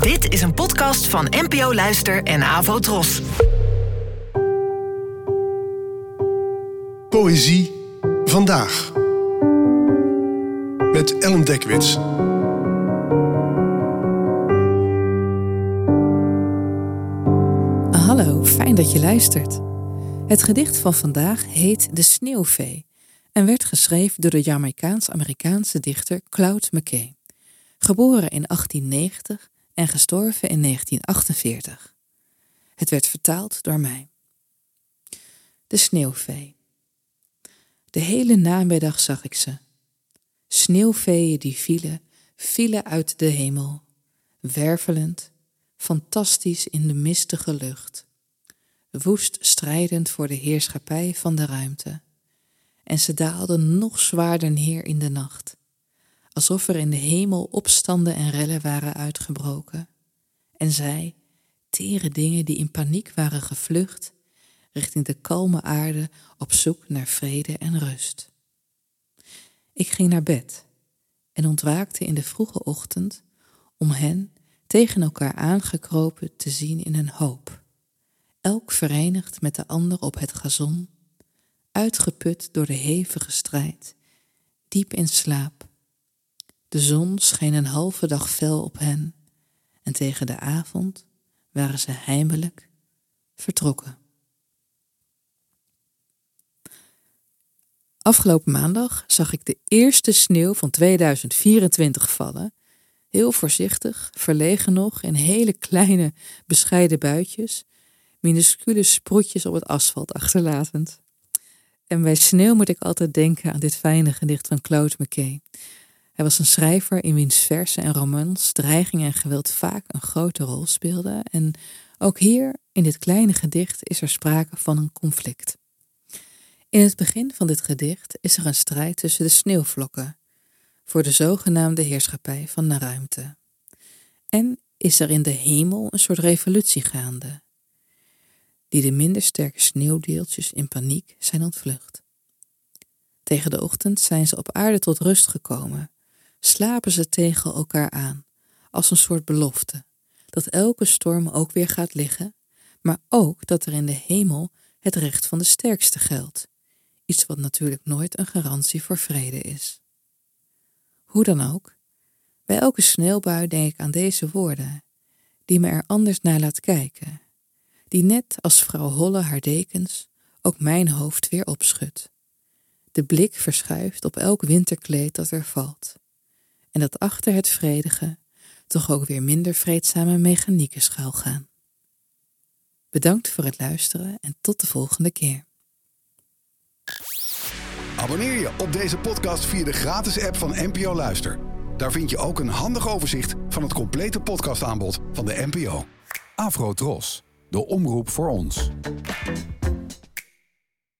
Dit is een podcast van NPO Luister en Avo Tros. Poëzie vandaag. Met Ellen Dekwits. Hallo, fijn dat je luistert. Het gedicht van vandaag heet De Sneeuwvee en werd geschreven door de Jamaicaans-Amerikaanse dichter Claude McKay, geboren in 1890 en gestorven in 1948. Het werd vertaald door mij. De Sneeuwvee. De hele namiddag zag ik ze. Sneeuwveeën die vielen, vielen uit de hemel, wervelend, fantastisch in de mistige lucht, woest strijdend voor de heerschappij van de ruimte. En ze daalden nog zwaarder neer in de nacht, alsof er in de hemel opstanden en rellen waren uitgebroken. En zij, tere dingen die in paniek waren gevlucht, richting de kalme aarde op zoek naar vrede en rust. Ik ging naar bed en ontwaakte in de vroege ochtend om hen tegen elkaar aangekropen te zien in een hoop, elk verenigd met de ander op het gazon, uitgeput door de hevige strijd, diep in slaap. De zon scheen een halve dag fel op hen en tegen de avond waren ze heimelijk vertrokken. Afgelopen maandag zag ik de eerste sneeuw van 2024 vallen. Heel voorzichtig, verlegen nog, in hele kleine, bescheiden buitjes, minuscule sproetjes op het asfalt achterlatend. En bij sneeuw moet ik altijd denken aan dit fijne gedicht van Claude McKay. Hij was een schrijver in wiens versen en romans dreiging en geweld vaak een grote rol speelden. En ook hier, in dit kleine gedicht, is er sprake van een conflict. In het begin van dit gedicht is er een strijd tussen de sneeuwvlokken voor de zogenaamde heerschappij van de ruimte. En is er in de hemel een soort revolutie gaande, die de minder sterke sneeuwdeeltjes in paniek zijn ontvlucht. Tegen de ochtend zijn ze op aarde tot rust gekomen, slapen ze tegen elkaar aan, als een soort belofte, dat elke storm ook weer gaat liggen, maar ook dat er in de hemel het recht van de sterkste geldt iets wat natuurlijk nooit een garantie voor vrede is. Hoe dan ook, bij elke sneeuwbui denk ik aan deze woorden, die me er anders naar laat kijken, die net als vrouw Holle haar dekens ook mijn hoofd weer opschudt. De blik verschuift op elk winterkleed dat er valt, en dat achter het vredige toch ook weer minder vreedzame mechanieken schuilgaan. Bedankt voor het luisteren en tot de volgende keer. Abonneer je op deze podcast via de gratis app van NPO Luister. Daar vind je ook een handig overzicht van het complete podcastaanbod van de NPO. Afro Tros, de omroep voor ons.